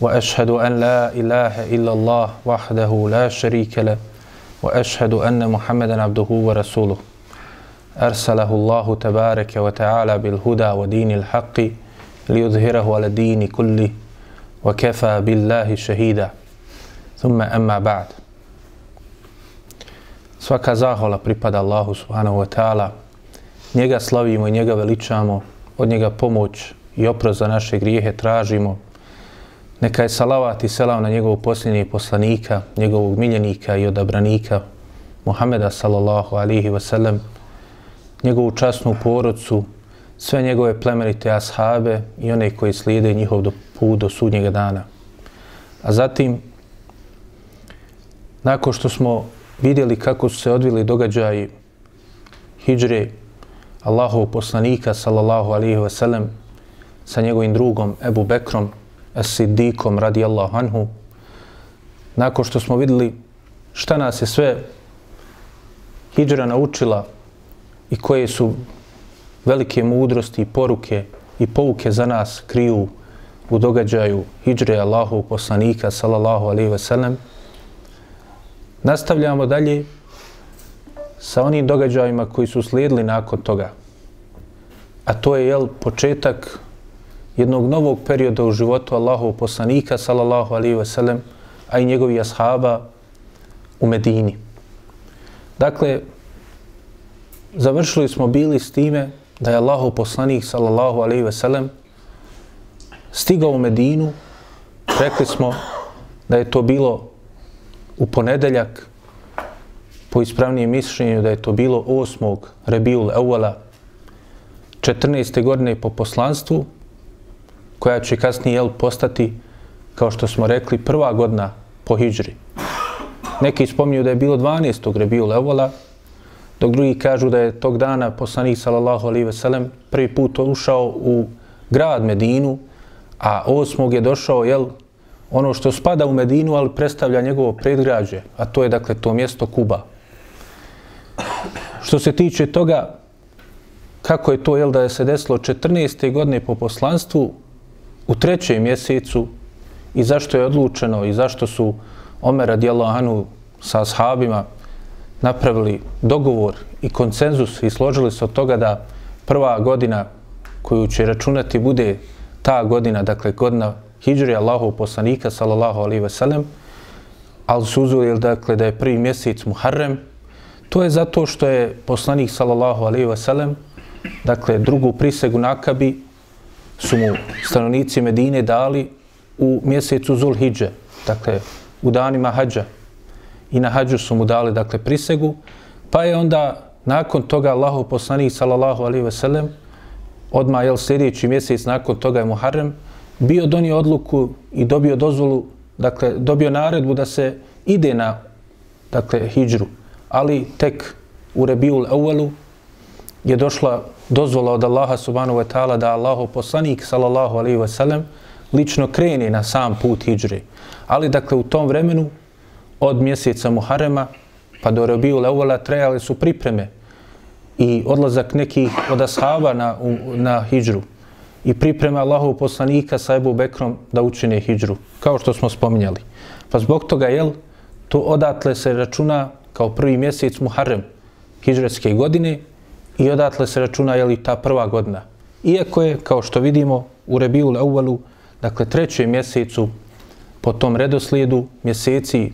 واشهد ان لا اله الا الله وحده لا شريك له واشهد ان محمدا عبده ورسوله ارسله الله تبارك وتعالى بالهدى ودين الحق ليظهره على الدين كله وكفى بالله شهيدا ثم اما بعد Svaka zahvala pripada Allahu subhanahu wa ta'ala. Njega slavimo i njega veličamo. Od njega pomoć i oprost za naše grijehe tražimo. Neka je salavat i selam na njegovog posljednjeg poslanika, njegovog miljenika i odabranika, Muhameda sallallahu alihi wasallam, njegovu časnu porodcu, sve njegove plemenite ashabe i one koji slijede njihov do put do sudnjega dana. A zatim, nakon što smo vidjeli kako su se odvili događaji hijđre Allahov poslanika sallallahu alihi wasallam sa njegovim drugom Ebu Bekrom, As-Siddiqom radijallahu anhu, nakon što smo vidjeli šta nas je sve hijđra naučila i koje su velike mudrosti i poruke i pouke za nas kriju u događaju hijđre Allahu poslanika sallallahu alaihi ve sellem, nastavljamo dalje sa onim događajima koji su slijedili nakon toga. A to je jel, početak jednog novog perioda u životu Allahov poslanika, sallallahu alaihi ve sellem, a i njegovi ashaba u Medini. Dakle, završili smo bili s time da je Allahov poslanik, sallallahu alaihi ve sellem, stigao u Medinu, rekli smo da je to bilo u ponedeljak, po ispravnijem mišljenju da je to bilo 8. Rebiul Evala, 14. godine po poslanstvu, koja će kasnije jel, postati, kao što smo rekli, prva godina po hijđri. Neki spominju da je bilo 12. rebiju levola, dok drugi kažu da je tog dana poslanik sallallahu alaihi ve sellem prvi put ušao u grad Medinu, a osmog je došao, jel, ono što spada u Medinu, ali predstavlja njegovo predgrađe, a to je, dakle, to mjesto Kuba. Što se tiče toga, kako je to, jel, da je se desilo 14. godine po poslanstvu, u trećem mjesecu i zašto je odlučeno i zašto su Omer radijallahu anhu sa ashabima napravili dogovor i konsenzus i složili se od toga da prva godina koju će računati bude ta godina, dakle godina Hidžri Allahov poslanika sallallahu alaihi ve sellem, ali su uzeli dakle, da je prvi mjesec Muharrem, to je zato što je poslanik sallallahu alaihi ve sellem, dakle drugu prisegu nakabi su mu stanovnici Medine dali u mjesecu Zulhidže, dakle u danima hađa. I na hađu su mu dali dakle prisegu, pa je onda nakon toga Allahov poslanik sallallahu alaihi ve sellem odmah je sljedeći mjesec nakon toga je Muharrem bio donio odluku i dobio dozvolu, dakle dobio naredbu da se ide na dakle hidžru, ali tek u Rebiul Ewalu je došla dozvola od Allaha subhanahu wa ta'ala da Allahu poslanik sallallahu alaihi wa sallam lično kreni na sam put hijri. Ali dakle u tom vremenu od mjeseca Muharema pa do Rabiul Evola trajale su pripreme i odlazak nekih od ashaba na, na hijđru i priprema Allahov poslanika sa Ebu Bekrom da učine hijđru, kao što smo spominjali. Pa zbog toga, jel, to odatle se računa kao prvi mjesec Muharrem hijđretske godine, i odatle se računa je li ta prva godina. Iako je, kao što vidimo, u Rebiul Awalu, dakle trećem mjesecu po tom redoslijedu mjeseci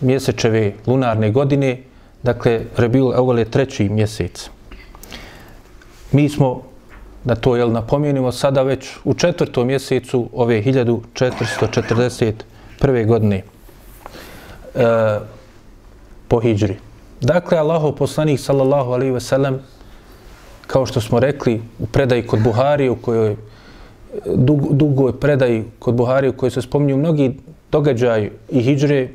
mjesečeve lunarne godine, dakle Rebiul Auval je treći mjesec. Mi smo, da to jel napomenimo, sada već u četvrtom mjesecu ove 1441. godine e, po Hidžri. Dakle, Allahov poslanik sallallahu alaihi ve sellem kao što smo rekli u predaji kod Buhari u kojoj e, dug, dugo je predaji kod Buhari u kojoj se spominju mnogi događaj i hijdre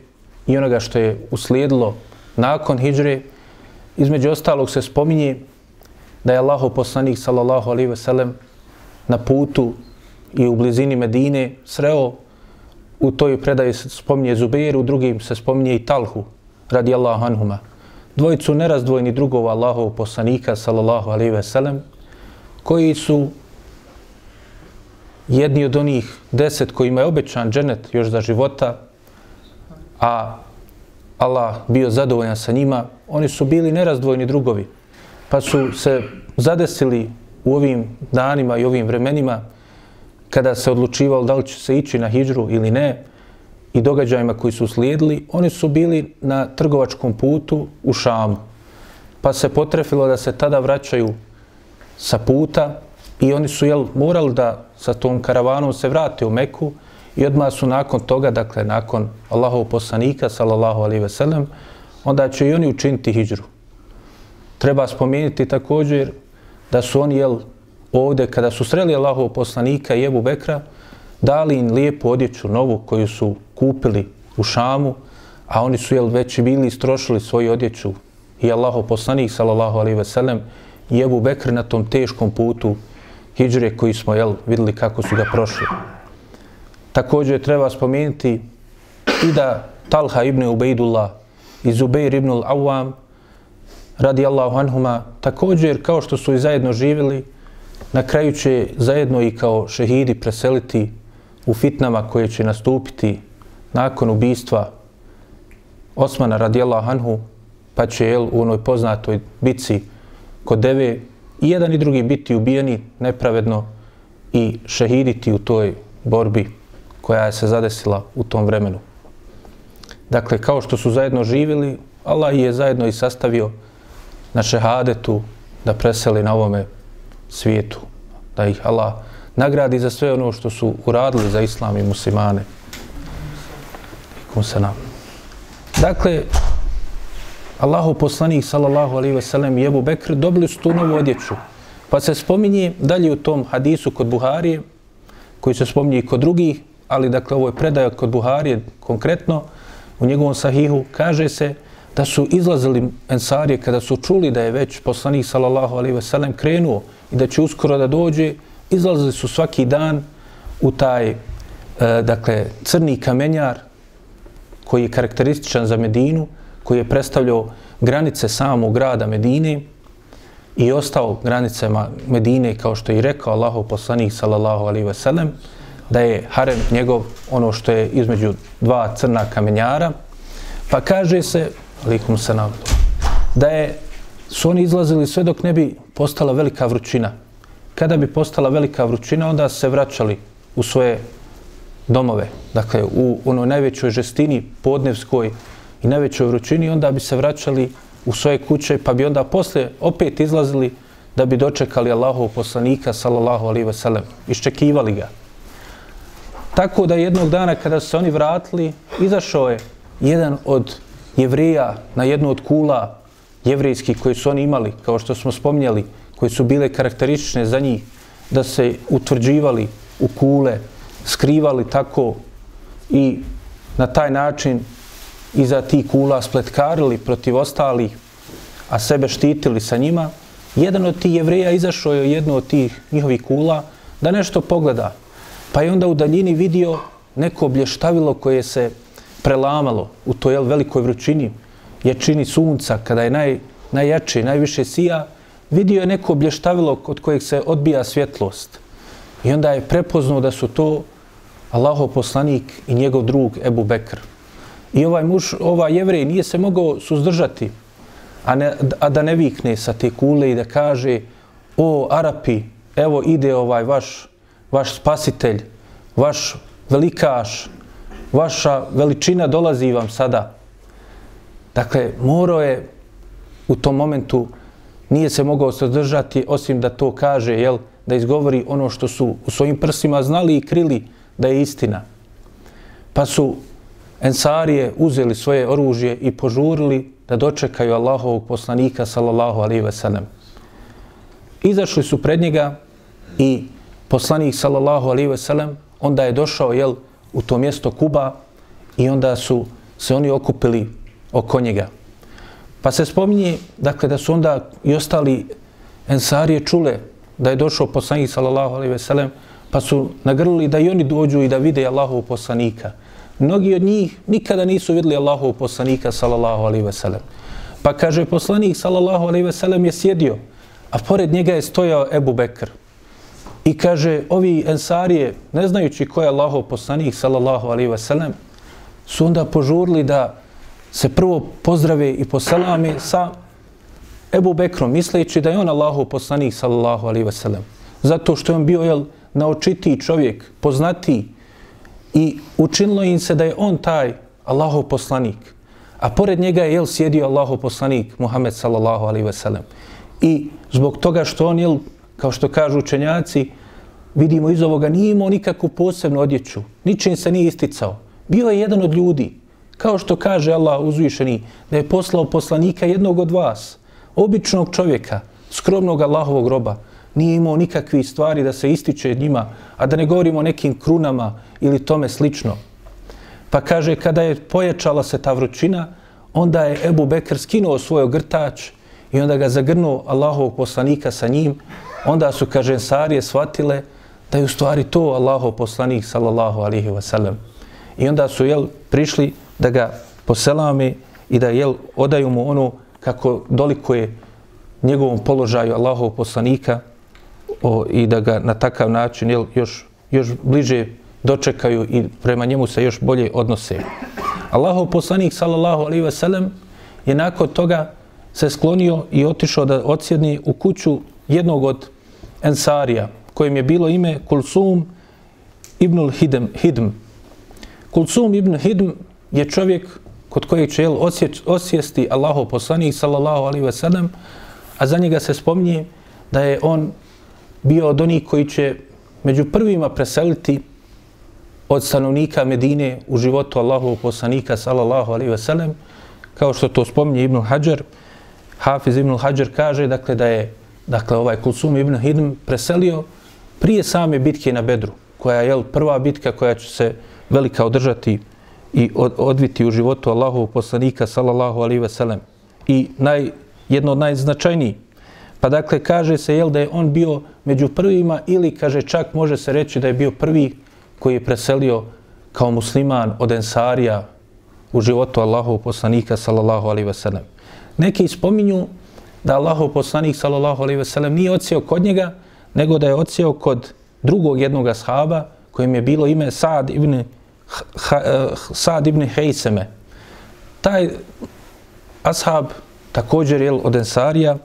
i onoga što je uslijedilo nakon hijdre, između ostalog se spominje da je Allahov poslanik sallallahu alaihi ve sellem na putu i u blizini Medine sreo u toj predaji se spominje Zubeir, u drugim se spominje i Talhu, radijallahu anhuma. Dvojicu nerazdvojni drugova Allahov poslanika, sallallahu alaihi ve sellem, koji su jedni od onih deset kojima je obećan dženet još za života, a Allah bio zadovoljan sa njima, oni su bili nerazdvojni drugovi, pa su se zadesili u ovim danima i ovim vremenima kada se odlučivalo da li će se ići na hijđru ili ne i događajima koji su slijedili, oni su bili na trgovačkom putu u Šamu. Pa se potrefilo da se tada vraćaju sa puta i oni su jel, morali da sa tom karavanom se vrate u Meku i odmah su nakon toga, dakle nakon Allahov poslanika, sallallahu alaihi ve sellem, onda će i oni učiniti hijđru. Treba spomenuti također da su oni jel, ovde kada su sreli Allahov poslanika i Ebu Bekra, dali im lijepu odjeću novu koju su kupili u Šamu, a oni su jel, već bili istrošili svoju odjeću i Allahov poslanik, sallallahu alaihi ve sellem, i Ebu Bekr na tom teškom putu hijđre koji smo jel, videli kako su ga prošli. Također treba spomenuti i da Talha ibn Ubejdullah i Zubeir ibn al-Awam radi Allahu anhuma također kao što su i zajedno živjeli na kraju će zajedno i kao šehidi preseliti u fitnama koje će nastupiti nakon ubistva Osmana radijallahu anhu, pa će jel, u onoj poznatoj bici kod Deve i jedan i drugi biti ubijeni nepravedno i šehiditi u toj borbi koja je se zadesila u tom vremenu. Dakle, kao što su zajedno živjeli, Allah je zajedno i sastavio na šehadetu da preseli na ovome svijetu. Da ih Allah nagradi za sve ono što su uradili za islam i muslimane. Kusanam. se. Dakle, Allahu poslanik sallallahu alaihi ve sellem i Ebu Bekr dobili su tu novu odjeću. Pa se spominje dalje u tom hadisu kod Buharije, koji se spominje i kod drugih, ali dakle ovo je predaja kod Buharije konkretno, u njegovom sahihu kaže se da su izlazili ensarije kada su čuli da je već poslanik sallallahu alaihi ve sellem krenuo i da će uskoro da dođe, izlazili su svaki dan u taj, e, dakle, crni kamenjar koji je karakterističan za Medinu, koji je predstavljao granice samog grada Medine i ostao granicama Medine, kao što je i rekao Allahov poslanik sallallahu alaihi ve sellem, da je harem njegov ono što je između dva crna kamenjara, pa kaže se, alikum se da je, su oni izlazili sve dok ne bi postala velika vrućina. Kada bi postala velika vrućina, onda se vraćali u svoje domove, dakle u onoj najvećoj žestini podnevskoj i najvećoj vrućini, onda bi se vraćali u svoje kuće, pa bi onda posle opet izlazili da bi dočekali Allahov poslanika, sallallahu alaihi ve sellem, iščekivali ga. Tako da jednog dana kada su se oni vratili, izašao je jedan od jevrija na jednu od kula jevrijskih koji su oni imali, kao što smo spominjali, koje su bile karakteristične za njih, da se utvrđivali u kule, skrivali tako i na taj način iza tih kula spletkarili protiv ostalih, a sebe štitili sa njima, jedan od tih jevreja izašao je jednu od tih njihovih kula da nešto pogleda. Pa je onda u daljini vidio neko blještavilo koje se prelamalo u toj velikoj vrućini, jačini sunca, kada je naj, najjače, najviše sija, vidio je neko blještavilo od kojeg se odbija svjetlost. I onda je prepoznao da su to Allaho poslanik i njegov drug Ebu Bekr. I ovaj muž, ovaj jevrej nije se mogao suzdržati, a, ne, a da ne vikne sa te kule i da kaže o Arapi, evo ide ovaj vaš, vaš spasitelj, vaš velikaš, vaša veličina dolazi vam sada. Dakle, morao je u tom momentu, nije se mogao sadržati osim da to kaže, jel, da izgovori ono što su u svojim prsima znali i krili da je istina. Pa su Ensarije uzeli svoje oružje i požurili da dočekaju Allahovog poslanika, sallallahu alaihi ve sellem. Izašli su pred njega i poslanik, sallallahu alaihi ve sellem, onda je došao, jel, u to mjesto Kuba i onda su se oni okupili oko njega. Pa se spominje, dakle, da su onda i ostali ensarije čule da je došao poslanik, sallallahu alaihi ve sellem, pa su nagrlili da i oni dođu i da vide Allahov poslanika. Mnogi od njih nikada nisu vidjeli Allahov poslanika, sallallahu alaihi ve sellem. Pa kaže, poslanik, sallallahu alaihi ve sellem, je sjedio, a pored njega je stojao Ebu Bekr. I kaže, ovi ensarije, ne znajući ko je Allahov poslanik, sallallahu alaihi ve sellem, su onda požurili da se prvo pozdrave i poselame sa Ebu Bekrom, misleći da je on Allahov poslanik, sallallahu alaihi ve sellem. Zato što je on bio, jel, naočitiji čovjek, poznatiji i učinilo im se da je on taj Allahov poslanik. A pored njega je, jel, sjedio Allahov poslanik, Muhammed, sallallahu alaihi ve sellem. I zbog toga što on, jel, kao što kažu učenjaci, vidimo iz ovoga, nije imao nikakvu posebnu odjeću, ničim se nije isticao. Bio je jedan od ljudi, kao što kaže Allah uzvišeni, da je poslao poslanika jednog od vas, običnog čovjeka, skromnog Allahovog roba, nije imao nikakve stvari da se ističe njima, a da ne govorimo o nekim krunama ili tome slično. Pa kaže, kada je pojačala se ta vrućina, onda je Ebu Bekr skinuo svoj ogrtač i onda ga zagrnuo Allahovog poslanika sa njim. Onda su, kaže, Sarije shvatile da je u stvari to Allahov poslanik, sallallahu alihi wasallam. I onda su, jel, prišli da ga poselami i da, jel, odaju mu ono kako dolikuje njegovom položaju Allahov poslanika o, i da ga na takav način jel, još, još bliže dočekaju i prema njemu se još bolje odnose. Allahov poslanik sallallahu alaihi ve sellem je nakon toga se sklonio i otišao da odsjedni u kuću jednog od ensarija kojim je bilo ime Kulsum ibn Hidm. Hidm. Kulsum ibn Hidm je čovjek kod kojeg će osjesti Allahov poslanik sallallahu alaihi ve sellem a za njega se spominje da je on bio od onih koji će među prvima preseliti od stanovnika Medine u životu Allahovog poslanika sallallahu alaihi ve sellem, kao što to spominje Ibn Hajar, Hafiz Ibn Hajar kaže dakle da je dakle ovaj Kulsum Ibn Hidm preselio prije same bitke na Bedru, koja je prva bitka koja će se velika održati i odviti u životu Allahovog poslanika sallallahu alaihi ve sellem. I naj, jedno od najznačajnijih Pa dakle, kaže se jel da je on bio među prvima ili kaže čak može se reći da je bio prvi koji je preselio kao musliman od Ensarija u životu Allahov poslanika sallallahu alaihi sellem Neki spominju da Allahov poslanik sallallahu alaihi sellem nije odsjeo kod njega, nego da je odsjeo kod drugog jednog ashaba kojim je bilo ime Saad ibn, ha, eh, Saad ibn Hejseme. Taj ashab također jel, od Ensarija,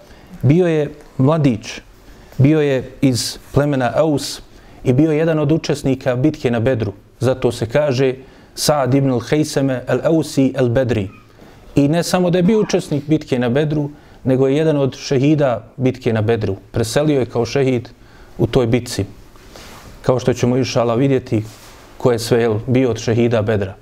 bio je mladić, bio je iz plemena Aus i bio je jedan od učesnika bitke na Bedru. Zato se kaže Saad ibn al-Hejseme al-Ausi al-Bedri. I ne samo da je bio učesnik bitke na Bedru, nego je jedan od šehida bitke na Bedru. Preselio je kao šehid u toj bitci. Kao što ćemo išala vidjeti ko je sve bio od šehida Bedra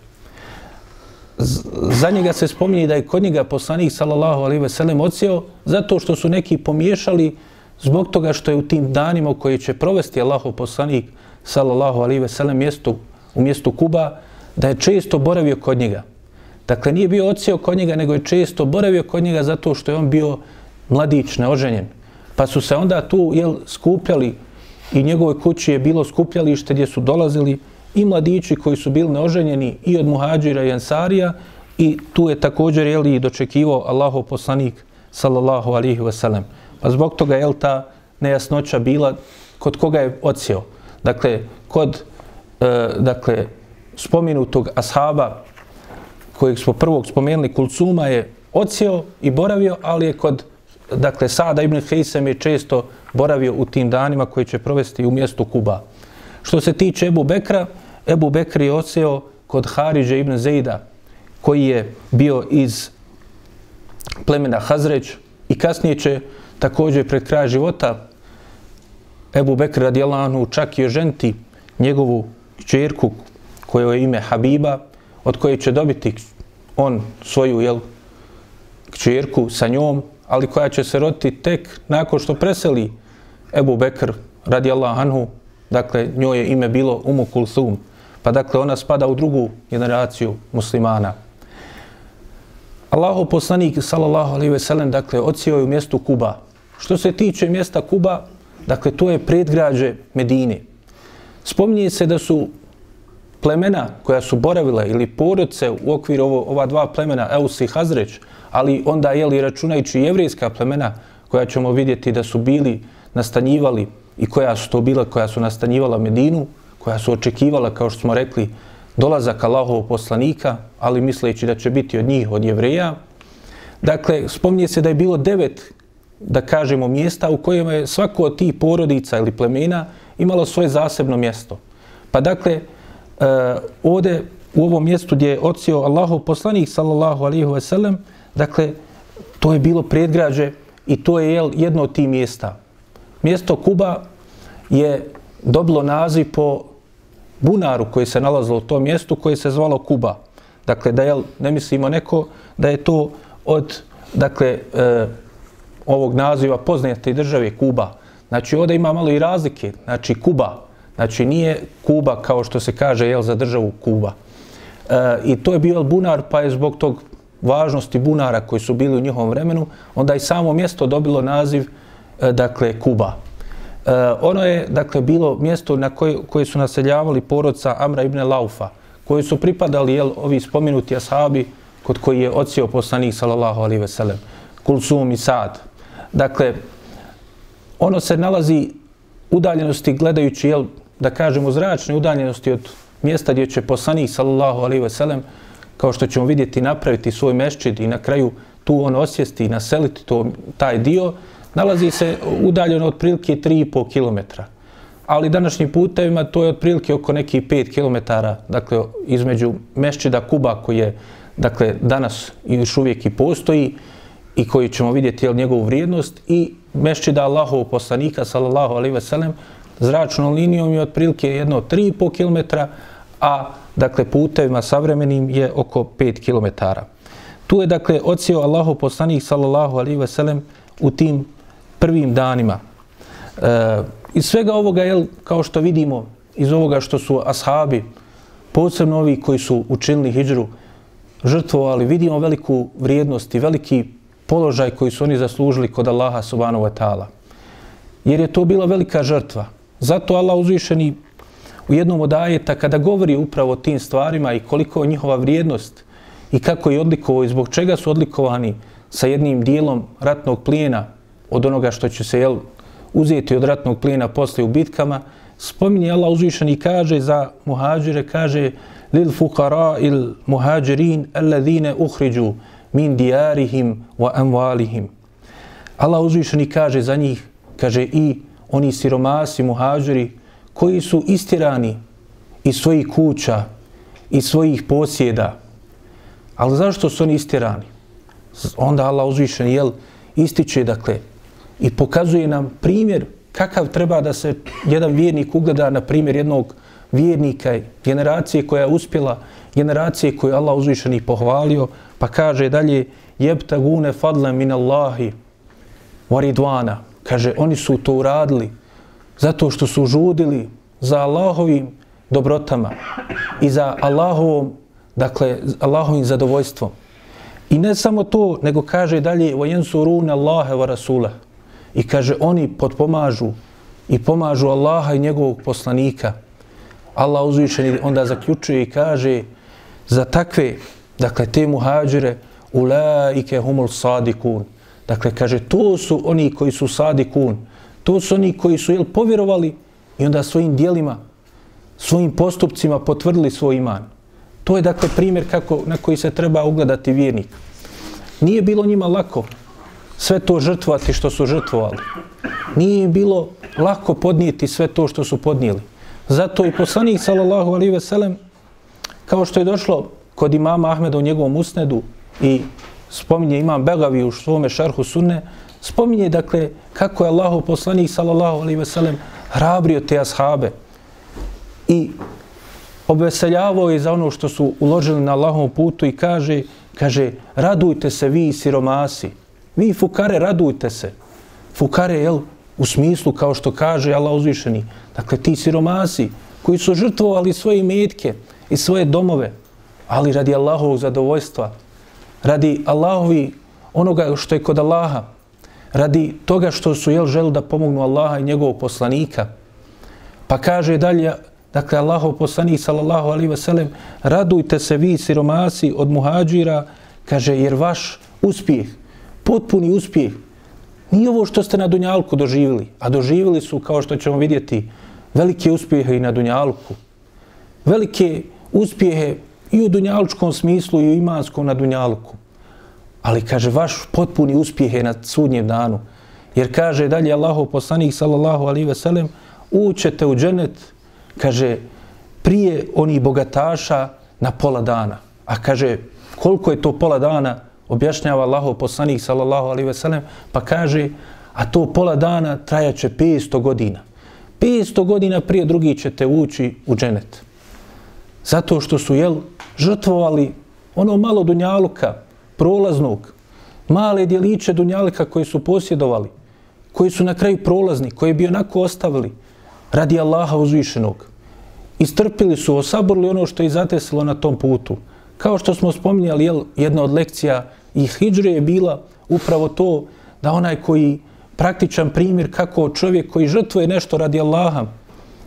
za njega se spominje da je kod njega poslanik sallallahu alaihi veselem ocijao zato što su neki pomiješali zbog toga što je u tim danima koji će provesti Allahov poslanik sallallahu alaihi veselem mjestu, mjesto u mjestu Kuba da je često boravio kod njega. Dakle, nije bio ocijao kod njega, nego je često boravio kod njega zato što je on bio mladić, neoženjen. Pa su se onda tu jel, skupljali i njegovoj kući je bilo skupljalište gdje su dolazili i mladići koji su bili neoženjeni i od muhađira i ansarija i tu je također jel, i dočekivao Allahov poslanik sallallahu alihi wasallam. Pa zbog toga je ta nejasnoća bila kod koga je odsjeo. Dakle, kod e, dakle, spominutog ashaba kojeg smo prvog spomenuli, Kulcuma je odsjeo i boravio, ali je kod dakle, Sada ibn Hejsem je često boravio u tim danima koji će provesti u mjestu Kuba. Što se tiče Ebu Bekra, Ebu Bekr je oseo kod Hariđe ibn Zejda, koji je bio iz plemena Hazreć i kasnije će također pred kraj života Ebu Bekr radijalanu čak i oženti njegovu čerku koja je ime Habiba, od koje će dobiti on svoju jel, čerku sa njom, ali koja će se roditi tek nakon što preseli Ebu Bekr radijallahu anhu, dakle njoj je ime bilo Umu Kulthum. Pa dakle, ona spada u drugu generaciju muslimana. Allahu poslanik, sallallahu alaihi ve sellem, dakle, ocijao je u mjestu Kuba. Što se tiče mjesta Kuba, dakle, to je predgrađe Medine. Spominje se da su plemena koja su boravila ili porodce u okviru ovo, ova dva plemena, Eus i Hazreć, ali onda je li računajući jevrijska plemena koja ćemo vidjeti da su bili nastanjivali i koja su to bila koja su nastanjivala Medinu, koja su očekivala, kao što smo rekli, dolazak Allahovog poslanika, ali misleći da će biti od njih, od jevreja. Dakle, spominje se da je bilo devet, da kažemo, mjesta u kojima je svako od tih porodica ili plemena imalo svoje zasebno mjesto. Pa dakle, e, uh, ovde u ovom mjestu gdje je ocio Allahov poslanik, sallallahu alihi wasallam, dakle, to je bilo predgrađe i to je jedno od tih mjesta. Mjesto Kuba je dobilo naziv po bunaru koji se nalazilo u tom mjestu koji se zvalo Kuba. Dakle, da je, ne mislimo neko da je to od dakle, e, ovog naziva poznate države Kuba. Znači, ovdje ima malo i razlike. Znači, Kuba. Znači, nije Kuba kao što se kaže jel, za državu Kuba. E, I to je bio bunar, pa je zbog tog važnosti bunara koji su bili u njihovom vremenu, onda i samo mjesto dobilo naziv, e, dakle, Kuba. Eh, ono je, dakle, bilo mjesto na koje, koje su naseljavali porodca Amra ibn Laufa, koji su pripadali, jel, ovi spomenuti ashabi, kod koji je ocio poslanik, sallallahu alaihi veselem, Kulsum i Sad. Dakle, ono se nalazi udaljenosti gledajući, jel, da kažemo, zračne udaljenosti od mjesta gdje će poslanik, sallallahu alaihi veselem, kao što ćemo vidjeti, napraviti svoj meščid i na kraju tu on osvijesti i naseliti to, taj dio, nalazi se udaljeno otprilike 3,5 km. Ali današnjim putevima to je otprilike oko nekih 5 km, dakle između Mešćida Kuba koji je dakle danas i još uvijek i postoji i koji ćemo vidjeti jel, njegovu vrijednost i Mešćida Allahov poslanika sallallahu alaihi ve sellem zračnom linijom je otprilike jedno 3,5 km, a dakle putevima savremenim je oko 5 km. Tu je dakle ocio Allahov poslanik sallallahu alaihi ve sellem u tim prvim danima. E, iz svega ovoga, jel, kao što vidimo, iz ovoga što su ashabi, posebno ovi koji su učinili hijđru, žrtvovali, vidimo veliku vrijednost i veliki položaj koji su oni zaslužili kod Allaha subhanahu wa ta'ala. Jer je to bila velika žrtva. Zato Allah uzvišeni u jednom od ajeta kada govori upravo o tim stvarima i koliko je njihova vrijednost i kako je odlikovao i zbog čega su odlikovani sa jednim dijelom ratnog plijena od onoga što će se jel, uzeti od ratnog plina posle u bitkama, spominje Allah uzvišen i kaže za muhađire, kaže lil fukara il muhađirin alladhine uhriđu min dijarihim wa amvalihim. Allah uzvišen i kaže za njih, kaže i oni siromasi muhađiri koji su istirani iz svojih kuća, iz svojih posjeda. Ali zašto su oni istirani? Onda Allah uzvišen jel, ističe, dakle, i pokazuje nam primjer kakav treba da se jedan vjernik ugleda na primjer jednog vjernika, generacije koja je uspjela, generacije koju Allah uzvišeni pohvalio, pa kaže dalje, jebta gune fadle min Allahi, waridvana. Kaže, oni su to uradili zato što su žudili za Allahovim dobrotama i za Allahovom, dakle, Allahovim zadovoljstvom. I ne samo to, nego kaže dalje, vajensu rune Allahe wa rasulah. I kaže, oni potpomažu i pomažu Allaha i njegovog poslanika. Allah uzvišeni onda zaključuje i kaže za takve, dakle, te muhađire, ulaike humul sadikun. Dakle, kaže, to su oni koji su sadikun. To su oni koji su jel, povjerovali i onda svojim dijelima, svojim postupcima potvrdili svoj iman. To je, dakle, primjer kako, na koji se treba ugledati vjernik. Nije bilo njima lako, sve to žrtvovati što su žrtvovali. Nije im bilo lako podnijeti sve to što su podnijeli. Zato i poslanik, sallallahu alaihi veselem, kao što je došlo kod imama Ahmeda u njegovom usnedu i spominje imam Begavi u svome šarhu sunne, spominje dakle kako je Allahu poslanik, sallallahu alaihi veselem, hrabrio te ashabe i obveseljavao je za ono što su uložili na Allahovom putu i kaže, kaže, radujte se vi siromasi, Vi fukare radujte se. Fukare, jel, u smislu kao što kaže Allah uzvišeni. Dakle, ti siromasi koji su žrtvovali svoje metke i svoje domove, ali radi Allahovog zadovoljstva, radi Allahovi onoga što je kod Allaha, radi toga što su jel želi da pomognu Allaha i njegovog poslanika. Pa kaže dalje, dakle Allahov poslanik sallallahu alaihi ve sellem, radujte se vi siromasi od muhađira, kaže jer vaš uspjeh, potpuni uspjeh, nije ovo što ste na Dunjalku doživjeli, a doživjeli su, kao što ćemo vidjeti, velike uspjehe i na Dunjalku. Velike uspjehe i u Dunjalučkom smislu i u imanskom na Dunjalku. Ali kaže, vaš potpuni uspjeh je na sudnjem danu. Jer kaže dalje Allahov poslanik, sallallahu alaihi ve sellem, ućete u dženet, kaže, prije oni bogataša na pola dana. A kaže, koliko je to pola dana, objašnjava Allahov poslanik, sallallahu alaihi ve sellem, pa kaže, a to pola dana trajaće 500 godina. 500 godina prije drugi ćete ući u dženet. Zato što su, jel, žrtvovali ono malo dunjaluka, prolaznog, male djeliće dunjalika koji su posjedovali, koji su na kraju prolazni, koji bi onako ostavili radi Allaha uzvišenog. Istrpili su, osaborili ono što je zatesilo na tom putu. Kao što smo spominjali, jel, jedna od lekcija i hijđre je bila upravo to da onaj koji praktičan primjer kako čovjek koji žrtvuje nešto radi Allaha,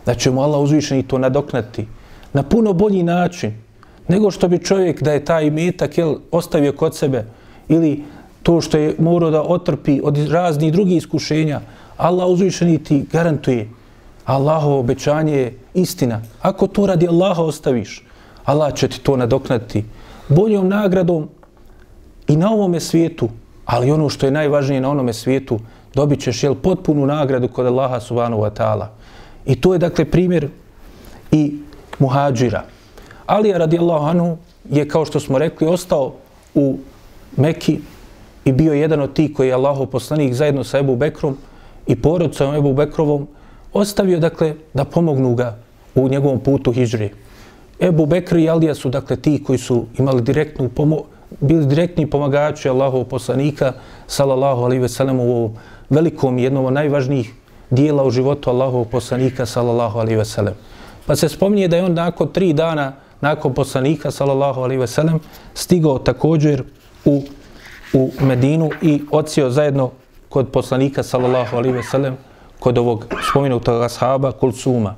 da će mu Allah uzvišeni to nadoknati na puno bolji način, nego što bi čovjek da je taj metak jel, ostavio kod sebe ili to što je morao da otrpi od raznih drugih iskušenja, Allah uzvišeni ti garantuje. Allahovo obećanje je istina. Ako to radi Allaha ostaviš, Allah će ti to nadoknati boljom nagradom i na ovome svijetu, ali ono što je najvažnije na onome svijetu, dobit ćeš jel, potpunu nagradu kod Allaha subhanahu wa ta'ala. I to je dakle primjer i muhađira. Ali radijallahu anhu je, kao što smo rekli, ostao u Meki i bio jedan od tih koji je Allahov poslanik zajedno sa Ebu Bekrom i porodcom Ebu Bekrovom ostavio, dakle, da pomognu ga u njegovom putu hijđri. Ebu Bekr i Alija su, dakle, ti koji su imali direktnu pomoć, bili direktni pomagači Allahov poslanika, salallahu alaihi ve sellem, u ovom velikom jednom od najvažnijih dijela u životu Allahovog poslanika, salallahu alaihi ve sellem. Pa se spominje da je on nakon tri dana nakon poslanika, sallallahu alaihi ve sellem, stigao također u, u Medinu i ocio zajedno kod poslanika, sallallahu alaihi ve sellem, kod ovog spominutog ashaba, Kulsuma.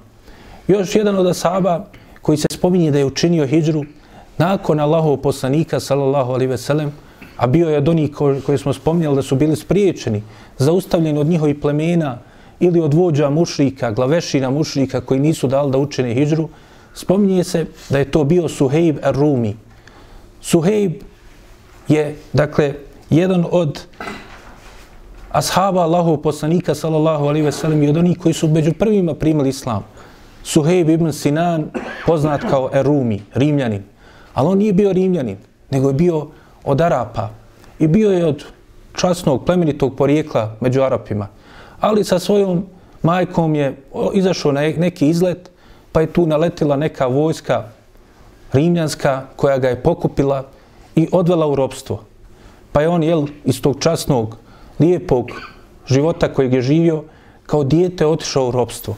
Još jedan od ashaba koji se spominje da je učinio hijđru nakon Allahov poslanika, sallallahu alaihi ve sellem, a bio je od onih koji smo spomnjali da su bili spriječeni, zaustavljeni od njihovih plemena ili od vođa mušrika, glavešina mušrika koji nisu dali da učene hijđru, spominje se da je to bio Suheib ar-Rumi. Suheib je, dakle, jedan od ashaba Allahov poslanika, sallallahu alaihi ve sellem, i od onih koji su među prvima primili islam. Suheib ibn Sinan, poznat kao Erumi, rimljanin. Ali on nije bio rimljanin, nego je bio od Arapa. I bio je od časnog, plemenitog porijekla među Arapima. Ali sa svojom majkom je izašao na e-, neki izlet, pa je tu naletila neka vojska rimljanska koja ga je pokupila i odvela u robstvo. Pa je on, jel, iz tog časnog, lijepog života kojeg je živio, kao dijete otišao u robstvo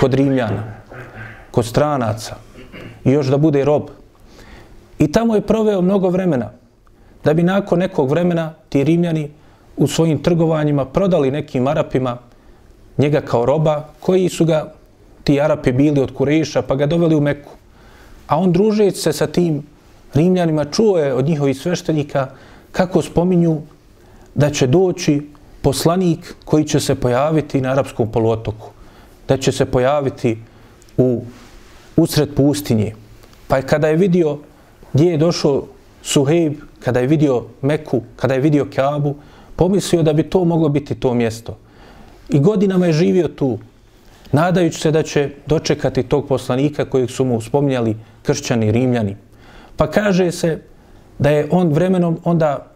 kod rimljana, kod stranaca i još da bude rob. I tamo je proveo mnogo vremena, da bi nakon nekog vremena ti rimljani u svojim trgovanjima prodali nekim Arapima njega kao roba koji su ga ti Arapi bili od Kureša, pa ga doveli u Meku. A on družeći se sa tim Rimljanima čuo je od njihovih sveštenika kako spominju da će doći poslanik koji će se pojaviti na arapskom poluotoku. Da će se pojaviti u usred pustinje. Pa je kada je vidio gdje je došao Suhejb kada je vidio Meku, kada je vidio Kaabu, pomislio da bi to moglo biti to mjesto. I godinama je živio tu, nadajući se da će dočekati tog poslanika kojeg su mu spominjali kršćani, rimljani. Pa kaže se da je on vremenom onda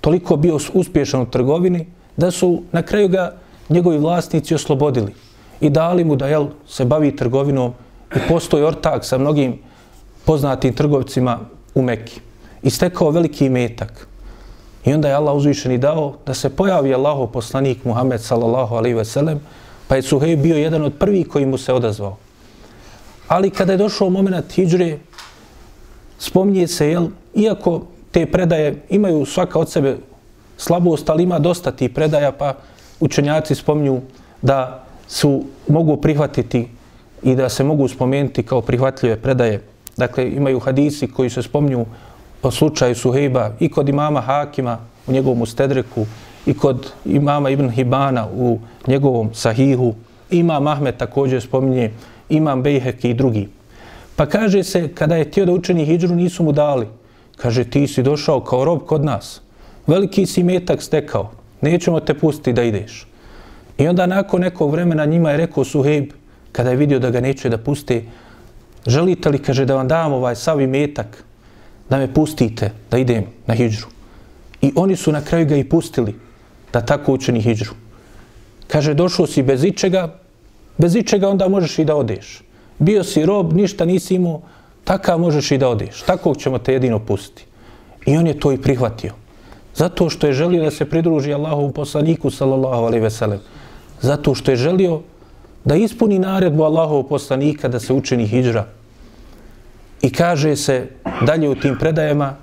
toliko bio uspješan u trgovini da su na kraju ga njegovi vlasnici oslobodili i dali mu da jel, se bavi trgovinom i postoji ortak sa mnogim poznatim trgovcima u Mekki. I stekao veliki metak. I onda je Allah uzvišen i dao da se pojavi Allaho poslanik Muhammed sallallahu alaihi ve sellem Pa je Suhej bio jedan od prvih koji mu se odazvao. Ali kada je došao moment hijđre, spominje se, jel, iako te predaje imaju svaka od sebe slabost, ali ima dosta tih predaja, pa učenjaci spominju da su mogu prihvatiti i da se mogu spomenuti kao prihvatljive predaje. Dakle, imaju hadisi koji se spomnju o slučaju Suhejba i kod imama Hakima u njegovom stedreku i kod imama Ibn Hibana u njegovom Sahihu. Imam Ahmed također spominje, imam Bejhek i drugi. Pa kaže se, kada je tio da učeni hijđru, nisu mu dali. Kaže, ti si došao kao rob kod nas. Veliki si metak stekao. Nećemo te pustiti da ideš. I onda nakon nekog vremena njima je rekao Suhejb, kada je vidio da ga neće da puste, želite li, kaže, da vam dam ovaj savi metak, da me pustite, da idem na hijđru. I oni su na kraju ga i pustili da tako učini hijđru. Kaže, došao si bez ičega, bez ičega onda možeš i da odeš. Bio si rob, ništa nisi imao, taka možeš i da odeš. Tako ćemo te jedino pustiti. I on je to i prihvatio. Zato što je želio da se pridruži Allahovom poslaniku, sallallahu alaihi veselem. Zato što je želio da ispuni naredbu Allahov poslanika da se učini hijđra. I kaže se dalje u tim predajama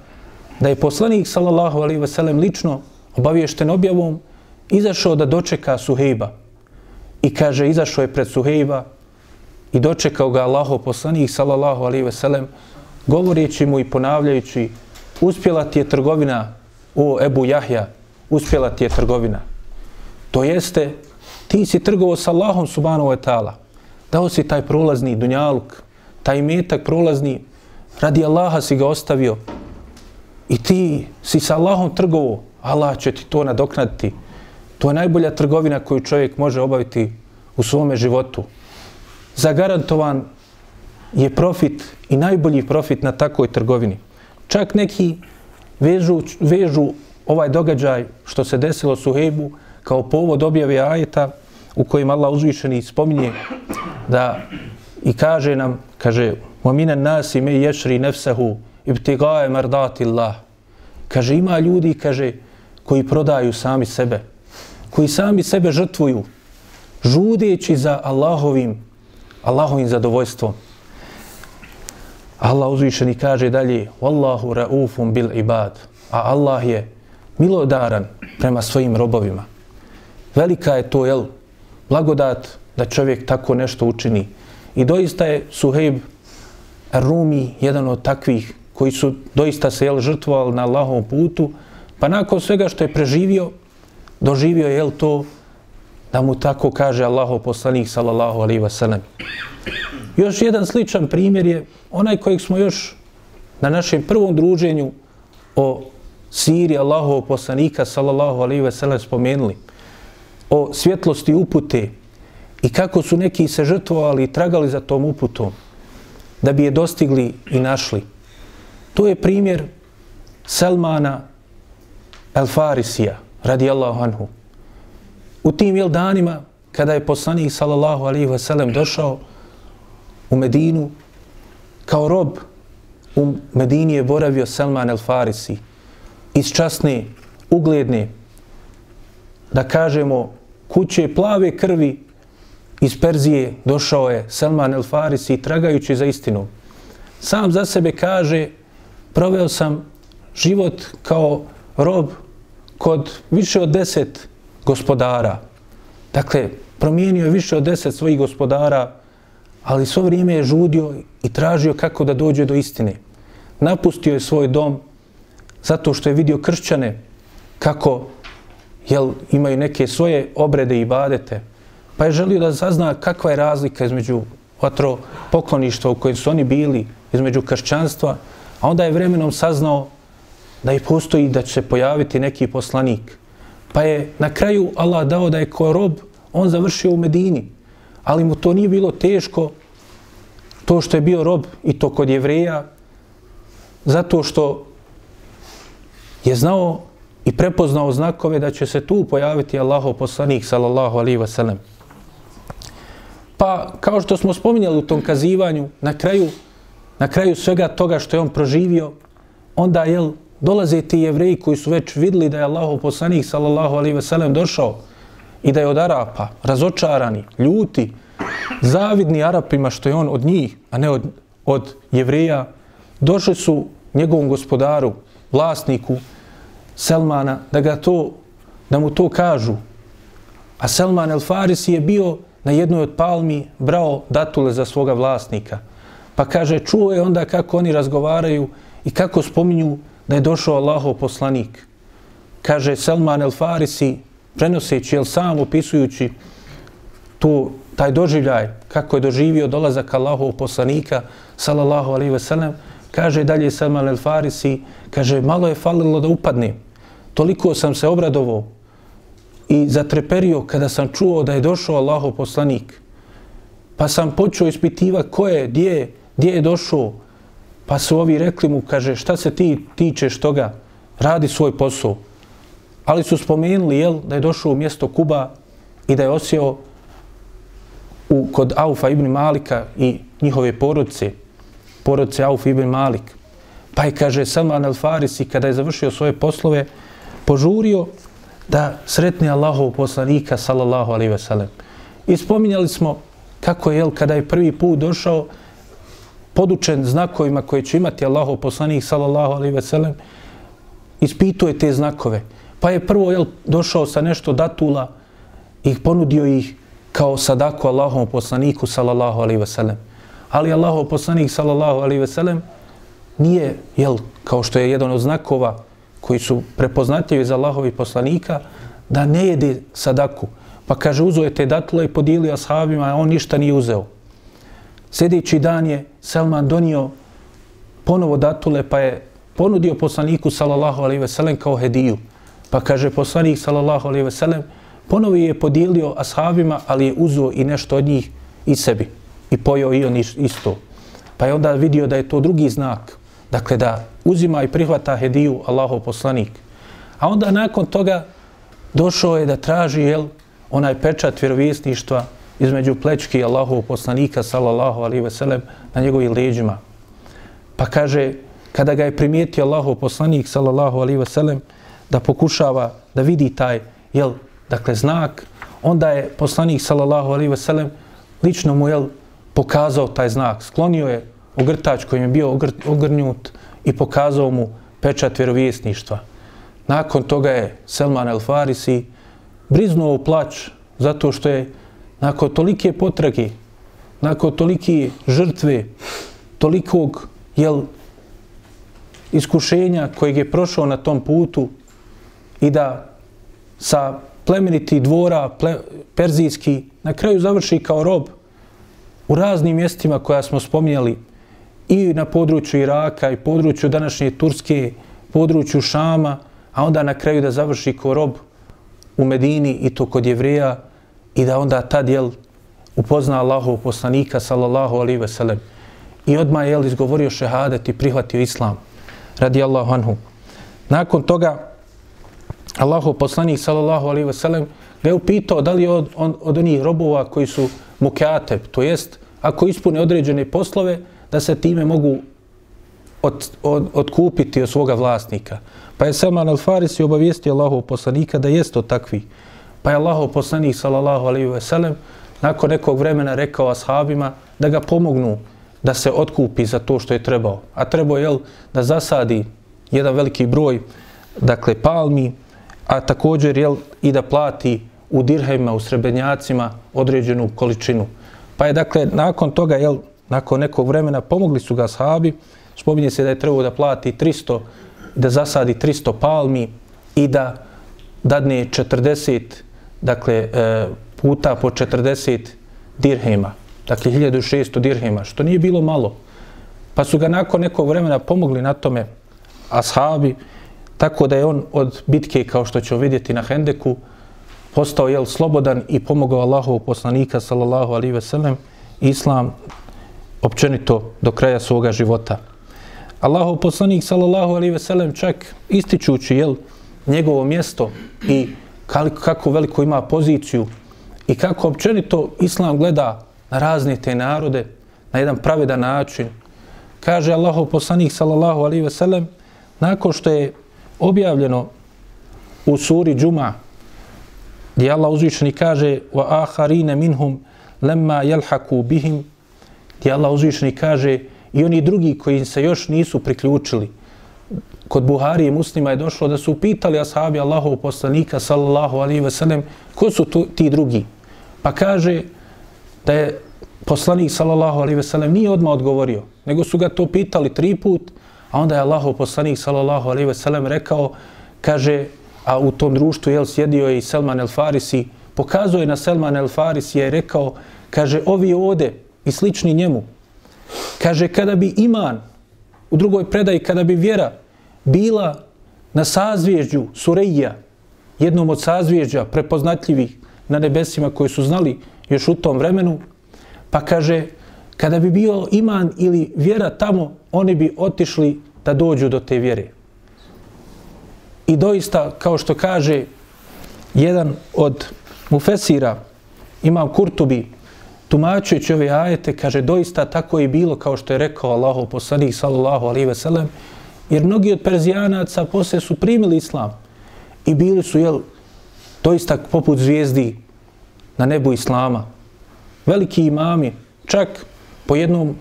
da je poslanik sallallahu alejhi ve sellem lično obaviješten objavom izašao da dočeka Suhejba. I kaže izašao je pred Suhejba i dočekao ga Allahov poslanik sallallahu alejhi ve sellem govoreći mu i ponavljajući uspjela ti je trgovina o Ebu Jahja, uspjela ti je trgovina. To jeste ti si trgovao sa Allahom subhanahu wa ta'ala. Dao si taj prolazni dunjaluk, taj metak prolazni, radi Allaha si ga ostavio. I ti si sa Allahom trgovao, Allah će ti to nadoknaditi. To je najbolja trgovina koju čovjek može obaviti u svome životu. Zagarantovan je profit i najbolji profit na takoj trgovini. Čak neki vežu, vežu ovaj događaj što se desilo Suhejbu kao povod objave ajeta u kojem Allah uzvišeni spominje da i kaže nam, kaže, وَمِنَ النَّاسِ مَيْ يَشْرِ نَفْسَهُ ibtigaje mardati Allah. Kaže, ima ljudi, kaže, koji prodaju sami sebe, koji sami sebe žrtvuju, žudeći za Allahovim, Allahovim zadovoljstvom. Allah uzvišeni kaže dalje, Wallahu ra'ufum bil ibad, a Allah je milodaran prema svojim robovima. Velika je to, jel, blagodat da čovjek tako nešto učini. I doista je Suhejb Rumi jedan od takvih koji su doista se jel, žrtvovali na Allahovom putu, pa nakon svega što je preživio, doživio je jel, to da mu tako kaže Allahov poslanik sallallahu alaihi wasallam. Još jedan sličan primjer je onaj kojeg smo još na našem prvom druženju o siri Allahov poslanika sallallahu alaihi wasallam spomenuli o svjetlosti upute i kako su neki se žrtvovali i tragali za tom uputom da bi je dostigli i našli. To je primjer Salmana El Farisija, radijallahu anhu. U tim jel danima, kada je poslanik sallallahu alaihi wa sallam došao u Medinu, kao rob u Medini je boravio Salman El Farisi, iz časne, ugledne, da kažemo, kuće plave krvi iz Perzije došao je Salman el Farisi tragajući za istinu. Sam za sebe kaže, proveo sam život kao rob kod više od deset gospodara. Dakle, promijenio je više od deset svojih gospodara, ali svo vrijeme je žudio i tražio kako da dođe do istine. Napustio je svoj dom zato što je vidio kršćane kako jel, imaju neke svoje obrede i badete, pa je želio da sazna kakva je razlika između vatro pokloništva u kojem su oni bili, između kršćanstva, a onda je vremenom saznao da i postoji da će se pojaviti neki poslanik. Pa je na kraju Allah dao da je ko rob, on završio u Medini, ali mu to nije bilo teško, to što je bio rob i to kod jevreja, zato što je znao i prepoznao znakove da će se tu pojaviti Allahov poslanik sallallahu alaihi wasallam. Pa kao što smo spominjali u tom kazivanju, na kraju, na kraju svega toga što je on proživio, onda jel, dolaze ti jevreji koji su već vidjeli da je Allahov poslanik sallallahu alaihi wasallam došao i da je od Arapa razočarani, ljuti, zavidni Arapima što je on od njih, a ne od, od jevreja, došli su njegovom gospodaru vlasniku Selmana da ga to, da mu to kažu. A Selman el Farisi je bio na jednoj od palmi brao datule za svoga vlasnika. Pa kaže, čuo je onda kako oni razgovaraju i kako spominju da je došao Allahov poslanik. Kaže Selman el Farisi, prenoseći, jel sam opisujući tu, taj doživljaj, kako je doživio dolazak Allahov poslanika, salallahu alaihi ve kaže dalje Salman el Farisi, kaže, malo je falilo da upadne. Toliko sam se obradovao i zatreperio kada sam čuo da je došao Allahov poslanik. Pa sam počeo ispitiva ko je, gdje je, gdje je došao. Pa su ovi rekli mu, kaže, šta se ti tičeš toga, radi svoj posao. Ali su spomenuli, jel, da je došao u mjesto Kuba i da je osjeo u, kod Aufa ibn Malika i njihove porodice, porodice Auf ibn Malik. Pa je, kaže, Salman al-Farisi, kada je završio svoje poslove, požurio da sretne Allahov poslanika, sallallahu alaihi ve sellem. I spominjali smo kako je, jel, kada je prvi put došao, podučen znakovima koje će imati Allahov poslanik, sallallahu alaihi ve sellem, ispituje te znakove. Pa je prvo jel, došao sa nešto datula i ponudio ih kao sadaku Allahovom poslaniku sallallahu alaihi ve sellem. Ali Allahov poslanik sallallahu alaihi ve sellem nije, jel, kao što je jedan od znakova koji su prepoznatljivi za Allahovi poslanika, da ne jede sadaku. Pa kaže, uzo je te datule i podijelio ashabima, a on ništa nije uzeo. Sljedeći dan je Selman donio ponovo datule, pa je ponudio poslaniku sallallahu alaihi ve sellem kao hediju. Pa kaže poslanik sallallahu alaihi ve sellem, ponovo je podijelio ashabima, ali je uzeo i nešto od njih i sebi. I pojeo i on isto. Pa je onda vidio da je to drugi znak. Dakle, da uzima i prihvata hediju Allahov poslanik. A onda nakon toga došao je da traži jel, onaj pečat vjerovjesništva između plečki Allahov poslanika sallallahu alaihi ve sellem na njegovim leđima. Pa kaže, kada ga je primijetio Allahov poslanik sallallahu alaihi ve sellem, da pokušava da vidi taj jel, dakle, znak, onda je poslanik sallallahu alaihi ve sellem lično mu jel, pokazao taj znak. Sklonio je ogrtač kojim je bio ogr, ogrnjut i pokazao mu pečat vjerovjesništva. Nakon toga je Selman el Farisi briznuo u plać zato što je nakon tolike potrage, nakon tolike žrtve, tolikog jel, iskušenja kojeg je prošao na tom putu, i da sa plemeniti dvora ple, perzijski na kraju završi kao rob u raznim mjestima koja smo spominjali i na području Iraka i području današnje Turske, području Šama, a onda na kraju da završi ko rob u Medini i to kod jevreja i da onda tad jel upozna Allahov poslanika sallallahu alaihi ve sellem i odmah je izgovorio šehadet i prihvatio islam radi Allahu anhu. Nakon toga Allahov poslanik sallallahu alejhi ve sellem ga je upitao da li je od, on, od onih robova koji su mukateb, to jest ako ispune određene poslove, da se time mogu od, od, odkupiti od svoga vlasnika. Pa je Salman al-Farisi obavijestio Allahov poslanika da jeste takvi. Pa je Allahov poslanik sallallahu alejhi ve sellem nakon nekog vremena rekao ashabima da ga pomognu da se otkupi za to što je trebao. A trebao je da zasadi jedan veliki broj dakle palmi a također jel, i da plati u dirhejima, u srebenjacima određenu količinu. Pa je dakle, nakon toga, jel, nakon nekog vremena, pomogli su ga sahabi, spominje se da je trebao da plati 300, da zasadi 300 palmi i da dadne 40, dakle, e, puta po 40 dirhema, dakle 1600 dirhema, što nije bilo malo. Pa su ga nakon nekog vremena pomogli na tome ashabi, Tako da je on od bitke, kao što ćemo vidjeti na Hendeku, postao jel, slobodan i pomogao Allahov poslanika, sallallahu alaihi ve sellem islam općenito do kraja svoga života. Allahov poslanik, sallallahu alaihi ve sellem čak ističući jel, njegovo mjesto i kako veliko ima poziciju i kako općenito islam gleda na razne te narode na jedan pravedan način. Kaže Allahov poslanik, sallallahu alaihi ve sellem nakon što je objavljeno u suri Džuma, gdje Allah uzvišeni kaže wa aharine minhum lemma jelhaku bihim, gdje Allah uzvišeni kaže i oni drugi koji se još nisu priključili, kod Buhari i muslima je došlo da su upitali ashabi Allahov poslanika sallallahu alaihi ve sellem ko su tu, ti drugi. Pa kaže da je poslanik sallallahu alaihi ve sellem nije odmah odgovorio, nego su ga to pitali tri put, a onda je Allahov poslanik sallallahu alaihi ve sellem rekao, kaže, a u tom društvu jel, sjedio je i Selman el Farisi, pokazao je na Selman el Farisi je rekao, kaže, ovi ode i slični njemu, kaže, kada bi iman, u drugoj predaji, kada bi vjera bila na sazvježđu Surejja, jednom od sazvježđa prepoznatljivih na nebesima koji su znali još u tom vremenu, pa kaže, kada bi bio iman ili vjera tamo, oni bi otišli da dođu do te vjere. I doista, kao što kaže jedan od mufesira, imam Kurtubi, tumačujući ove ajete, kaže, doista tako je bilo, kao što je rekao Allahu poslanik, sallallahu alaihi ve sellem, jer mnogi od Perzijanaca posle su primili islam i bili su, jel, doista poput zvijezdi na nebu islama. Veliki imami, čak po jednom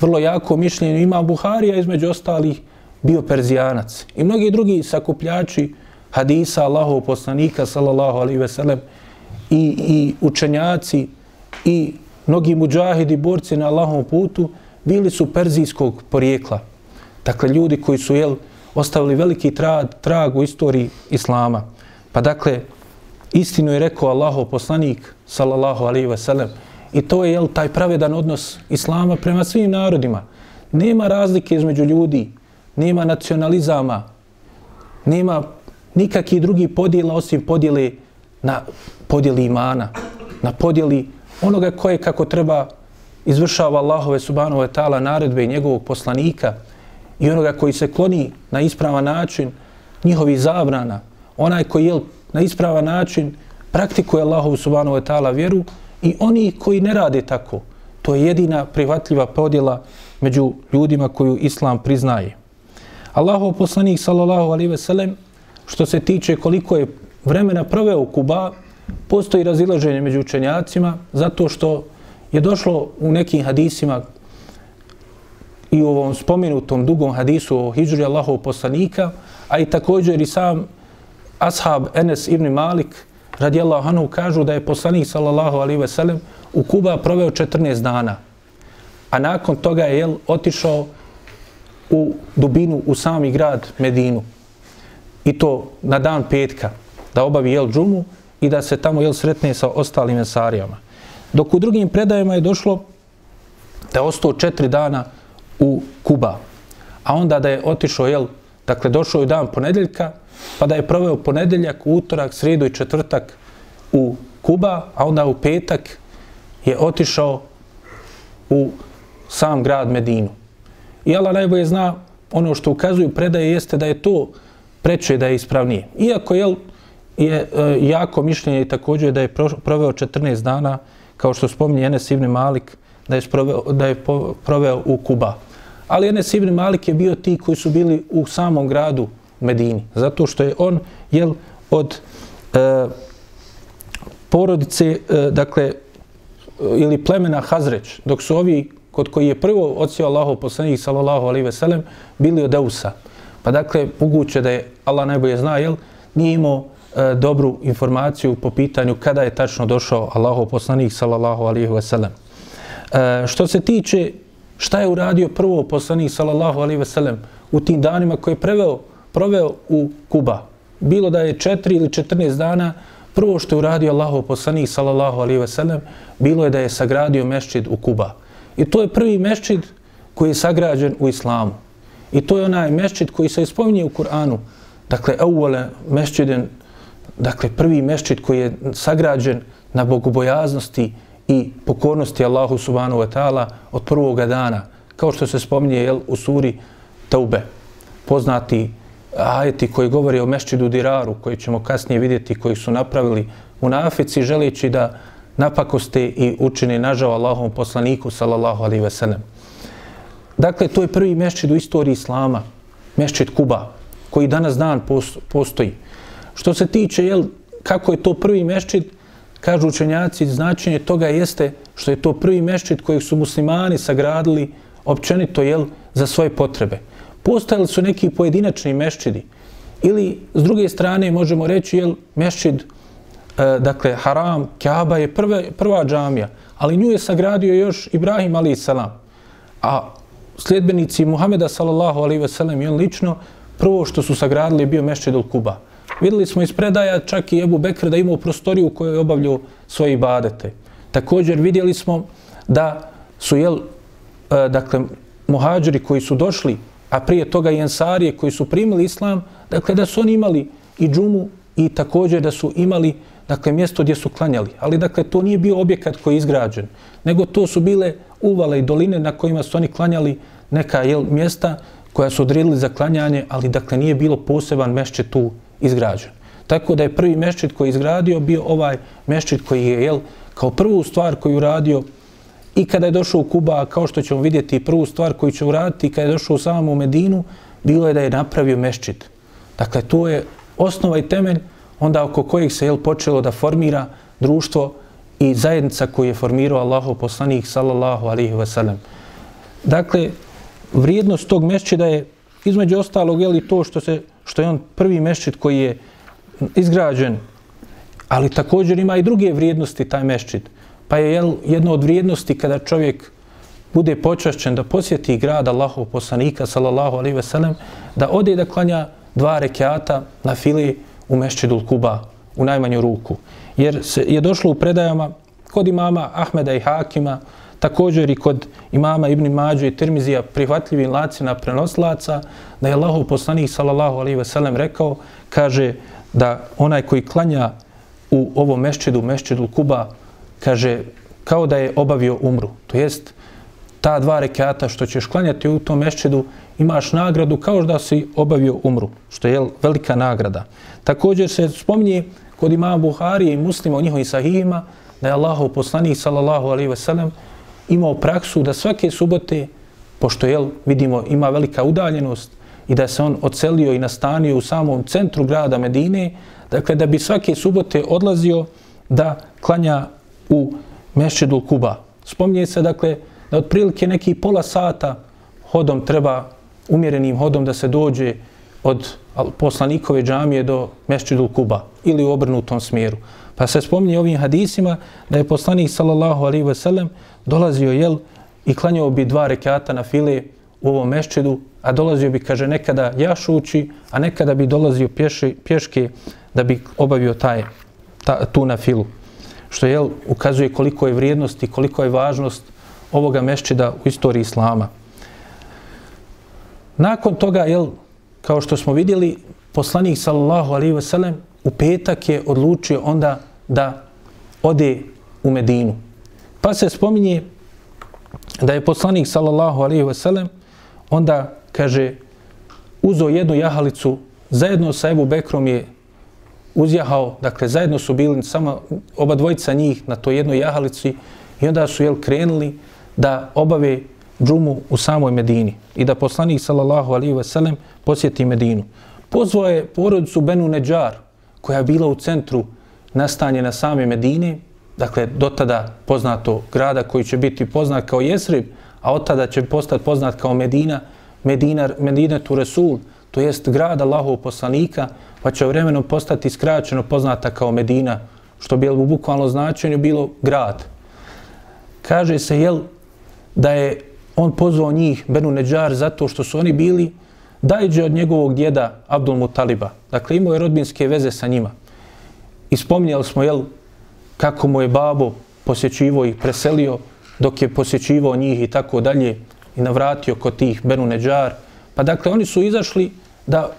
vrlo jako mišljenju ima Buharija između ostalih bio Perzijanac. I mnogi drugi sakupljači hadisa Allahov poslanika, sallallahu alaihi ve sellem, i, i učenjaci, i mnogi muđahidi, borci na Allahovom putu, bili su perzijskog porijekla. Dakle, ljudi koji su jel, ostavili veliki trag, trag u istoriji Islama. Pa dakle, istinu je rekao Allahov poslanik, sallallahu alaihi ve sellem, i to je jel, taj pravedan odnos Islama prema svim narodima. Nema razlike između ljudi, nema nacionalizama, nema nikakih drugih podjela osim podjele na podjeli imana, na podjeli onoga koje kako treba izvršava Allahove subhanove ta'ala naredbe i njegovog poslanika i onoga koji se kloni na ispravan način njihovi zabrana, onaj koji je na ispravan način praktikuje Allahovu subhanove ta'ala vjeru i oni koji ne rade tako. To je jedina prihvatljiva podjela među ljudima koju Islam priznaje. Allahov poslanik sallallahu alaihi ve sellem što se tiče koliko je vremena proveo u Kuba, postoji razilaženje među učenjacima zato što je došlo u nekim hadisima i u ovom spomenutom dugom hadisu o hijđuri Allahov poslanika, a i također i sam ashab Enes ibn Malik radijallahu anhu kažu da je poslanik sallallahu alaihi ve sellem u Kuba proveo 14 dana. A nakon toga je jel, otišao u dubinu, u sami grad Medinu. I to na dan petka, da obavi jel džumu i da se tamo jel sretne sa ostalim mesarijama. Dok u drugim predajama je došlo da je ostao četiri dana u Kuba. A onda da je otišao, jel, dakle, došao je dan ponedeljka, pa da je proveo ponedeljak, utorak, sredu i četvrtak u Kuba, a onda u petak je otišao u sam grad Medinu. I Allah najbolje zna ono što ukazuju predaje jeste da je to preče da je ispravnije. Iako jel, je e, jako mišljenje i također da je proveo 14 dana, kao što spominje Enes Ibn Malik, da je, proveo, da je proveo u Kuba. Ali Enes Ibn Malik je bio ti koji su bili u samom gradu Medini. Zato što je on jel, od e, porodice, e, dakle, e, ili plemena Hazreć, dok su ovi kod koji je prvo ocio Allahov poslanik sallallahu alejhi ve sellem bili od Eusa. Pa dakle, moguće da je Allah najbolje zna, jel, nije imao e, dobru informaciju po pitanju kada je tačno došao Allahov poslanik sallallahu alejhi ve sellem. E, što se tiče šta je uradio prvo poslanik sallallahu alejhi ve sellem u tim danima koje je preveo, proveo u Kuba. Bilo da je 4 ili 14 dana, prvo što je uradio Allahov poslanik sallallahu alejhi ve sellem bilo je da je sagradio mešdžid u Kuba. I to je prvi mešćid koji je sagrađen u islamu. I to je onaj mešćid koji se ispominje u Kur'anu. Dakle, evole mešćiden, dakle, prvi mešćid koji je sagrađen na bogobojaznosti i pokornosti Allahu subhanahu wa ta'ala od prvoga dana. Kao što se spominje jel, u suri Taube. Poznati ajeti koji govori o mešćidu Diraru, koji ćemo kasnije vidjeti, koji su napravili u Nafici, želeći da napakosti i učini nažao Allahom poslaniku, sallallahu alaihi ve sellem. Dakle, to je prvi mešćid u istoriji Islama, mešćid Kuba, koji danas dan postoji. Što se tiče, jel, kako je to prvi mešćid, kažu učenjaci, značenje toga jeste što je to prvi mešćid kojeg su muslimani sagradili općenito, jel, za svoje potrebe. Postojali su neki pojedinačni mešćidi. Ili, s druge strane, možemo reći, jel, mešćid, e, dakle, Haram, Kaaba je prva, prva džamija, ali nju je sagradio još Ibrahim alaih salam. A sljedbenici Muhameda sallallahu alaihi ve sellem i on lično, prvo što su sagradili je bio Mešćedul Kuba. Videli smo iz predaja čak i Ebu Bekr da imao prostoriju u kojoj je obavljao svoje ibadete. Također vidjeli smo da su, jel, e, dakle, muhađiri koji su došli, a prije toga i ensarije koji su primili islam, dakle, da su oni imali i džumu i također da su imali dakle, mjesto gdje su klanjali. Ali, dakle, to nije bio objekat koji je izgrađen, nego to su bile uvale i doline na kojima su oni klanjali neka jel, mjesta koja su odredili za klanjanje, ali, dakle, nije bilo poseban mešće tu izgrađen. Tako da je prvi mešćit koji je izgradio bio ovaj mešćit koji je, jel, kao prvu stvar koju uradio i kada je došao u Kuba, kao što ćemo vidjeti, prvu stvar koju će uraditi kada je došao u u Medinu, bilo je da je napravio mešćit. Dakle, to je osnova i temelj onda oko kojeg se jel, počelo da formira društvo i zajednica koju je formirao Allahov poslanik sallallahu alaihi ve sellem. Dakle, vrijednost tog mešćida je između ostalog je li to što se što je on prvi mešćid koji je izgrađen, ali također ima i druge vrijednosti taj mešćid. Pa je jel, jedno od vrijednosti kada čovjek bude počašćen da posjeti grad Allahov poslanika sallallahu alaihi ve sellem, da ode da klanja dva rekiata na fili u Mešćidul Kuba u najmanju ruku. Jer se je došlo u predajama kod imama Ahmeda i Hakima, također i kod imama Ibn Mađu i Tirmizija prihvatljivi lacina prenoslaca, da je Allahov poslanik sallallahu alaihi ve sellem rekao, kaže da onaj koji klanja u ovom mešćidu, mešćidu Kuba, kaže kao da je obavio umru. To jest, ta dva rekata što ćeš klanjati u tom mešćidu, imaš nagradu kao da si obavio umru, što je velika nagrada. Također se spominje kod imama Buhari i muslima u njihovim sahihima, da je Allahov poslanik sallallahu alaihi ve sellem imao praksu da svake subote, pošto jel, vidimo ima velika udaljenost i da se on ocelio i nastanio u samom centru grada Medine, dakle da bi svake subote odlazio da klanja u Mešćedu Kuba. Spominje se dakle da otprilike neki pola sata hodom treba umjerenim hodom da se dođe od poslanikove džamije do Mešćedu Kuba ili u obrnutom smjeru. Pa se spominje ovim hadisima da je poslanik sallallahu alaihi ve sellem dolazio jel i klanjao bi dva rekata na file u ovom mešćidu, a dolazio bi, kaže, nekada jašući, a nekada bi dolazio pješi, pješke da bi obavio taj, ta, tu na filu. Što jel, ukazuje koliko je vrijednost i koliko je važnost ovoga mešćida u istoriji Islama. Nakon toga, jel, kao što smo vidjeli, poslanik sallallahu alaihi ve sellem u petak je odlučio onda da ode u Medinu. Pa se spominje da je poslanik sallallahu alaihi ve sellem onda kaže uzo jednu jahalicu zajedno sa Ebu Bekrom je uzjahao, dakle zajedno su bili samo oba dvojica njih na toj jednoj jahalici i onda su jel krenuli da obave džumu u samoj Medini i da poslanik sallallahu alaihi ve sellem posjeti Medinu. Pozvao je porodicu Benu Neđar koja je bila u centru nastanjena same Medine dakle, do tada poznato grada koji će biti poznat kao Jesrib, a od tada će postati poznat kao Medina, Medina, Medina tu Resul, to jest grad Allahov poslanika, pa će vremenom postati skraćeno poznata kao Medina, što bi u bukvalno značenju bilo grad. Kaže se, jel, da je on pozvao njih, Benu Neđar, zato što su oni bili dajđe od njegovog djeda Abdul Mutaliba. Dakle, imao je rodbinske veze sa njima. I spominjali smo, jel, kako mu je babo posjećivo i preselio dok je posjećivo njih i tako dalje i navratio kod tih Benu Neđar. Pa dakle, oni su izašli da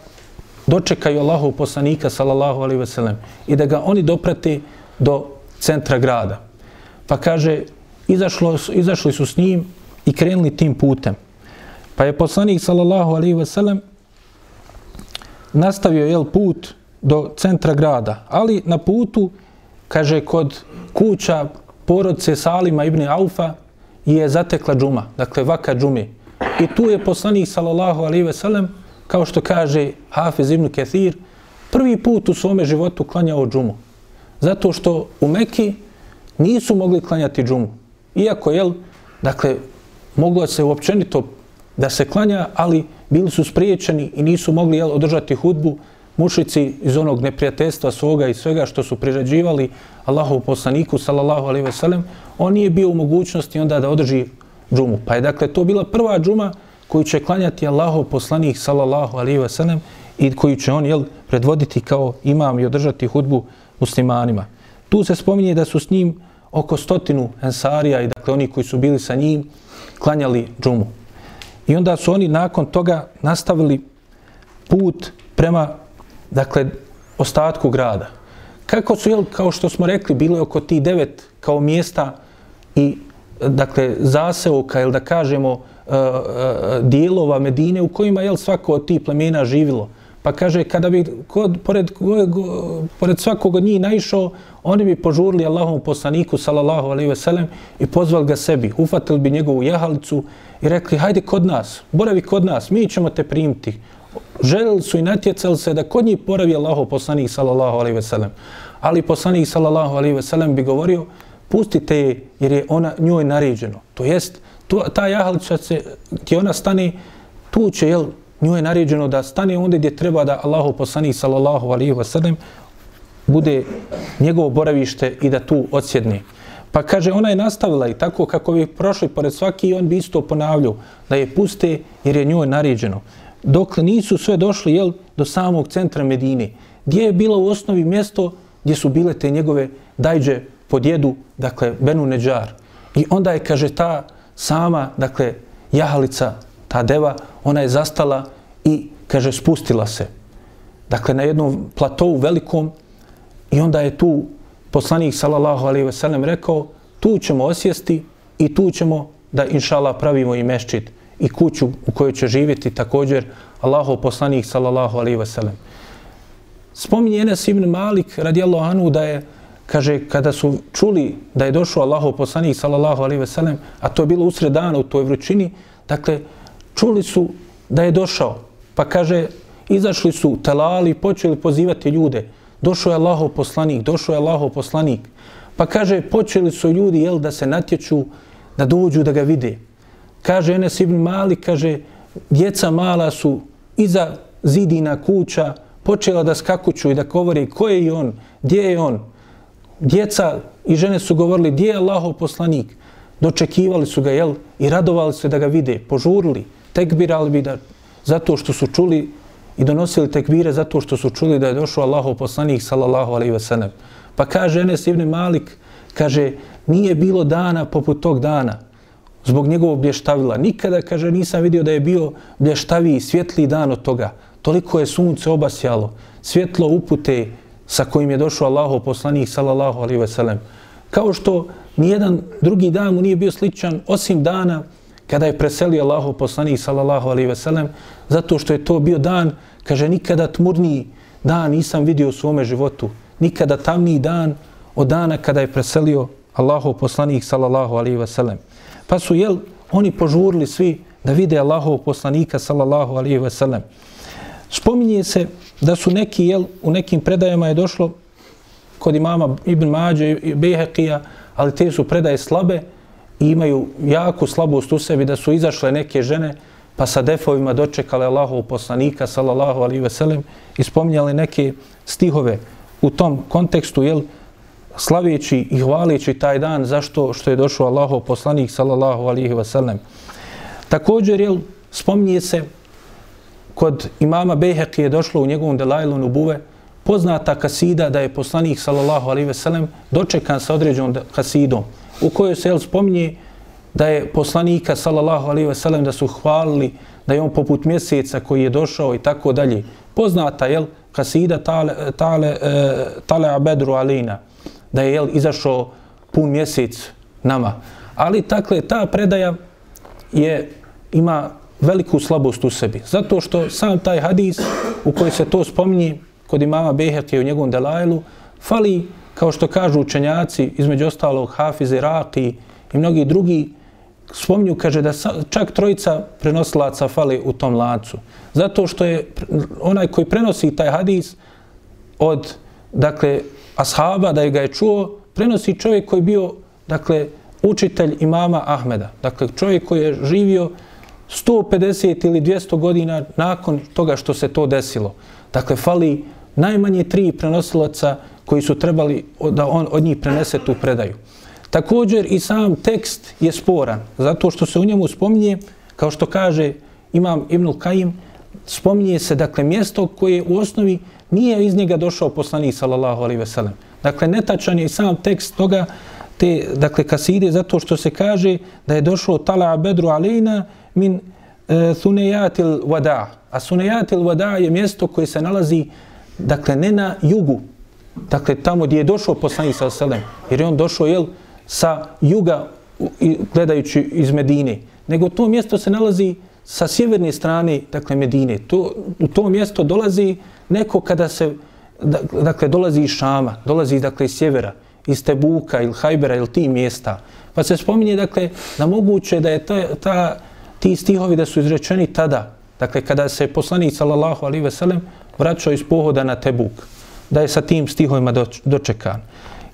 dočekaju Allahu poslanika, sallallahu alaihi ve sellem, i da ga oni doprate do centra grada. Pa kaže, izašlo, izašli su s njim i krenuli tim putem. Pa je poslanik, sallallahu alaihi ve sellem, nastavio jel, put do centra grada, ali na putu kaže, kod kuća porodce Salima ibn Aufa je zatekla džuma, dakle vaka džumi. I tu je poslanik sallallahu alaihi ve sellem, kao što kaže Hafiz ibn Kathir, prvi put u svome životu klanjao džumu. Zato što u Mekki nisu mogli klanjati džumu. Iako, jel, dakle, moglo se uopćenito da se klanja, ali bili su spriječeni i nisu mogli jel, održati hudbu mušici iz onog neprijateljstva svoga i svega što su priređivali Allahov poslaniku, sallallahu alaihi veselem, on nije bio u mogućnosti onda da održi džumu. Pa je dakle to bila prva džuma koju će klanjati Allahov poslanik, sallallahu alaihi veselem, i koju će on jel, predvoditi kao imam i održati hudbu muslimanima. Tu se spominje da su s njim oko stotinu ensarija i dakle oni koji su bili sa njim klanjali džumu. I onda su oni nakon toga nastavili put prema dakle ostatku grada. Kako su, jel, kao što smo rekli, bilo je oko ti devet kao mjesta i dakle zaseoka, ili da kažemo, eh, eh, dijelova Medine u kojima je svako od tih plemena živilo. Pa kaže, kada bi kod, pored, pored svakog od njih naišao, oni bi požurili Allahom poslaniku, salallahu alaihi ve sellem, i pozvali ga sebi. Ufatili bi njegovu jahalicu i rekli, hajde kod nas, boravi kod nas, mi ćemo te primiti. Želili su i natjecali se da kod njih poravi Allahov poslanik, salallahu alaihi ve sellem. Ali poslanik, salallahu alaihi ve sellem, bi govorio, pustite je jer je ona njoj naređeno. To jest, to, ta jahalica se, gdje ona stane, tu će, jel, njoj je naređeno da stane onda gdje treba da Allahu poslanik sallallahu alaihi wa sallam bude njegovo boravište i da tu odsjedne. Pa kaže, ona je nastavila i tako kako bi prošli pored svaki i on bi isto ponavljao da je puste jer je njoj naređeno. Dok nisu sve došli jel, do samog centra Medine, gdje je bilo u osnovi mjesto gdje su bile te njegove dajđe po djedu, dakle, Benu Neđar. I onda je, kaže, ta sama, dakle, jahalica, ta deva, ona je zastala i, kaže, spustila se. Dakle, na jednom platovu velikom i onda je tu poslanik, sallallahu alaihi veselem, rekao, tu ćemo osjesti i tu ćemo da, inšala, pravimo i meščit i kuću u kojoj će živjeti također Allahov poslanik, sallallahu alaihi veselem. Spominje Enes ibn Malik, radijallahu anhu, da je, kaže, kada su čuli da je došao Allahov poslanik, sallallahu alaihi sellem, a to je bilo usred dana u toj vrućini, dakle, čuli su da je došao. Pa kaže, izašli su telali i počeli pozivati ljude. Došao je Allahov poslanik, došao je Allahov poslanik. Pa kaže, počeli su ljudi jel, da se natječu, da dođu da ga vide. Kaže Enes ibn Mali, kaže, djeca mala su iza zidina kuća počela da skakuću i da govori ko je on, gdje je on. Djeca i žene su govorili, gdje je Allahov poslanik. Dočekivali su ga, jel, i radovali se da ga vide, požurili tekbirali bi da zato što su čuli i donosili tekbire zato što su čuli da je došao Allahov poslanik sallallahu alejhi ve sellem. Pa kaže Enes ibn Malik, kaže, nije bilo dana poput tog dana zbog njegovog blještavila. Nikada, kaže, nisam vidio da je bio blještaviji, svjetliji dan od toga. Toliko je sunce obasjalo, svjetlo upute sa kojim je došao Allahov poslanik sallallahu alejhi ve sellem. Kao što nijedan drugi dan mu nije bio sličan osim dana kada je preselio Allahu poslanik sallallahu alejhi ve sellem zato što je to bio dan kaže nikada tmurniji dan nisam vidio u svom životu. Nikada tamniji dan od dana kada je preselio Allahu poslanik sallallahu alejhi ve sellem. Pa su jel oni požurili svi da vide Allahu poslanika sallallahu alejhi ve sellem. Spominje se da su neki jel u nekim predajama je došlo kod imama Ibn Mađe i Bejhekija, ali te su predaje slabe, i imaju jaku slabost u sebi da su izašle neke žene pa sa defovima dočekale Allahov poslanika sallallahu alaihi ve sellem i spominjali neke stihove u tom kontekstu jel slaveći i hvaleći taj dan zašto što je došao Allahov poslanik sallallahu alaihi ve sellem. Također jel spominje se kod imama Bejheqi je došlo u njegovom delajlu nubuve poznata kasida da je poslanik sallallahu alaihi ve sellem dočekan sa određenom kasidom u kojoj se jel, spominje da je poslanika sallallahu alaihi ve sellem da su hvalili da je on poput mjeseca koji je došao i tako dalje. Poznata je kasida tale, tale, e, tale abedru alina da je jel, izašao pun mjesec nama. Ali takle, ta predaja je ima veliku slabost u sebi. Zato što sam taj hadis u kojoj se to spominje kod imama Beheke u njegovom delajlu, fali kao što kažu učenjaci, između ostalog Hafiz Iraki i mnogi drugi, spominju, kaže da čak trojica prenosilaca fali u tom lancu. Zato što je onaj koji prenosi taj hadis od, dakle, ashaba da je ga je čuo, prenosi čovjek koji je bio, dakle, učitelj imama Ahmeda. Dakle, čovjek koji je živio 150 ili 200 godina nakon toga što se to desilo. Dakle, fali najmanje tri prenosilaca koji su trebali da on od njih prenese tu predaju. Također i sam tekst je sporan, zato što se u njemu spominje, kao što kaže Imam Ibn Kajim, spominje se dakle mjesto koje u osnovi nije iz njega došao poslanik sallallahu alejhi ve sellem. Dakle, netačan je sam tekst toga, te, dakle, kaside, zato što se kaže da je došao tala bedru alejna min e, thunejatil wada. A thunejatil wada je mjesto koje se nalazi, dakle, ne na jugu, dakle, tamo gdje je došao poslanik sallallahu selem, ve sellem, jer je on došao, jel, sa juga gledajući iz Medine, nego to mjesto se nalazi sa sjeverne strane, dakle Medine. To, u to mjesto dolazi neko kada se, dakle, dolazi iz Šama, dolazi dakle iz sjevera, iz Tebuka ili Hajbera ili ti mjesta. Pa se spominje, dakle, da moguće da je ta, ta, ti stihovi da su izrečeni tada, dakle, kada se poslanik, sallallahu alaihi ve sellem, vraćao iz pohoda na Tebuk, da je sa tim stihovima dočekan.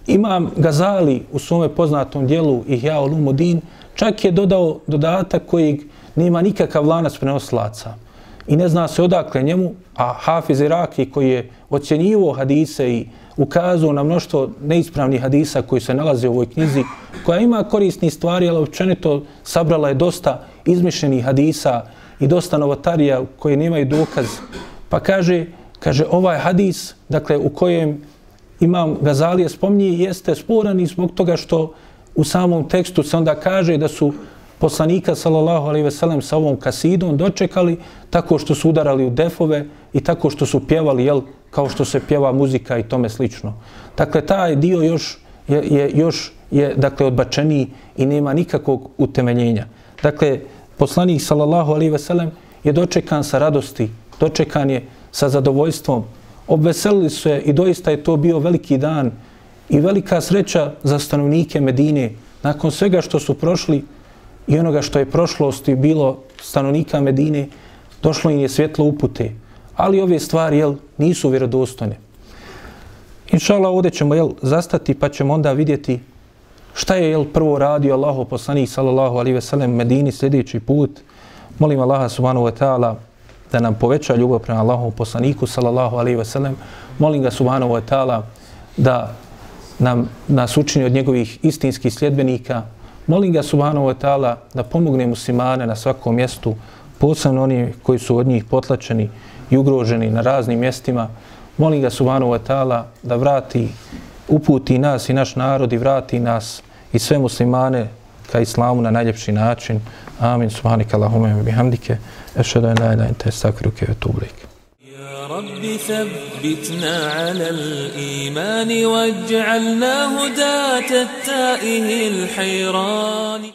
Imam Gazali u svome poznatom dijelu Ihya Ulumuddin čak je dodao dodatak koji nema nikakav lanac prenoslaca i ne zna se odakle njemu, a Hafiz Iraki koji je ocjenjivo hadise i ukazao na mnoštvo neispravnih hadisa koji se nalaze u ovoj knjizi, koja ima korisni stvari, ali općenito sabrala je dosta izmišljenih hadisa i dosta novotarija koje nemaju dokaz. Pa kaže, kaže ovaj hadis, dakle u kojem imam Gazalije spomni, jeste sporan i zbog toga što u samom tekstu se onda kaže da su poslanika sallallahu alejhi ve sellem sa ovom kasidom dočekali tako što su udarali u defove i tako što su pjevali jel kao što se pjeva muzika i tome slično. Dakle taj dio još je, je još je dakle odbačeni i nema nikakvog utemeljenja. Dakle poslanik sallallahu alejhi ve sellem je dočekan sa radosti, dočekan je sa zadovoljstvom, obveselili su se i doista je to bio veliki dan i velika sreća za stanovnike Medine. Nakon svega što su prošli i onoga što je prošlosti bilo stanovnika Medine, došlo im je svjetlo upute. Ali ove stvari jel, nisu vjerodostojne. Inšala, ovdje ćemo jel, zastati pa ćemo onda vidjeti šta je jel, prvo radio Allaho poslanik sallallahu alaihi ve sellem Medini sljedeći put. Molim Allaha subhanahu wa ta'ala da nam poveća ljubav prema Allahom poslaniku sallallahu alaihi ve sellem. Molim ga subhanahu wa ta'ala da nam nas učini od njegovih istinskih sljedbenika. Molim ga subhanahu wa ta'ala da pomogne muslimane na svakom mjestu, posebno oni koji su od njih potlačeni i ugroženi na raznim mjestima. Molim ga subhanahu wa ta'ala da vrati, uputi nas i naš narod i vrati nas i sve muslimane ka islamu na najljepši način. Amin. Subhanika Allahume bihamdike. Ešhedu en la ilaha illa anta ve يا رب ثبتنا على الإيمان واجعلنا هداة التائه الحيران